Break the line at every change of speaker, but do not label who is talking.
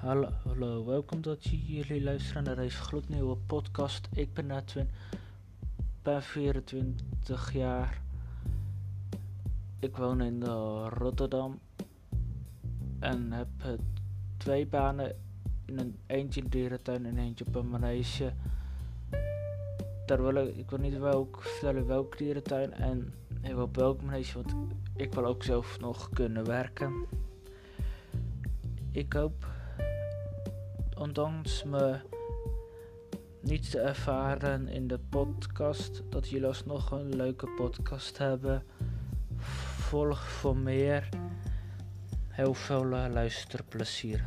Hallo, hallo, welkom dat jullie luisteren naar deze gloednieuwe podcast. Ik ben Edwin, ben 24 jaar. Ik woon in Rotterdam en heb twee banen, in een, eentje in dierentuin en eentje op een manege. Daar wil ik, ik wil niet welk, vertellen welke dierentuin en ik wil op welke manege, want ik wil ook zelf nog kunnen werken. Ik hoop ondanks me niet te ervaren in de podcast, dat jullie alsnog een leuke podcast hebben. Volg voor meer. Heel veel luisterplezier.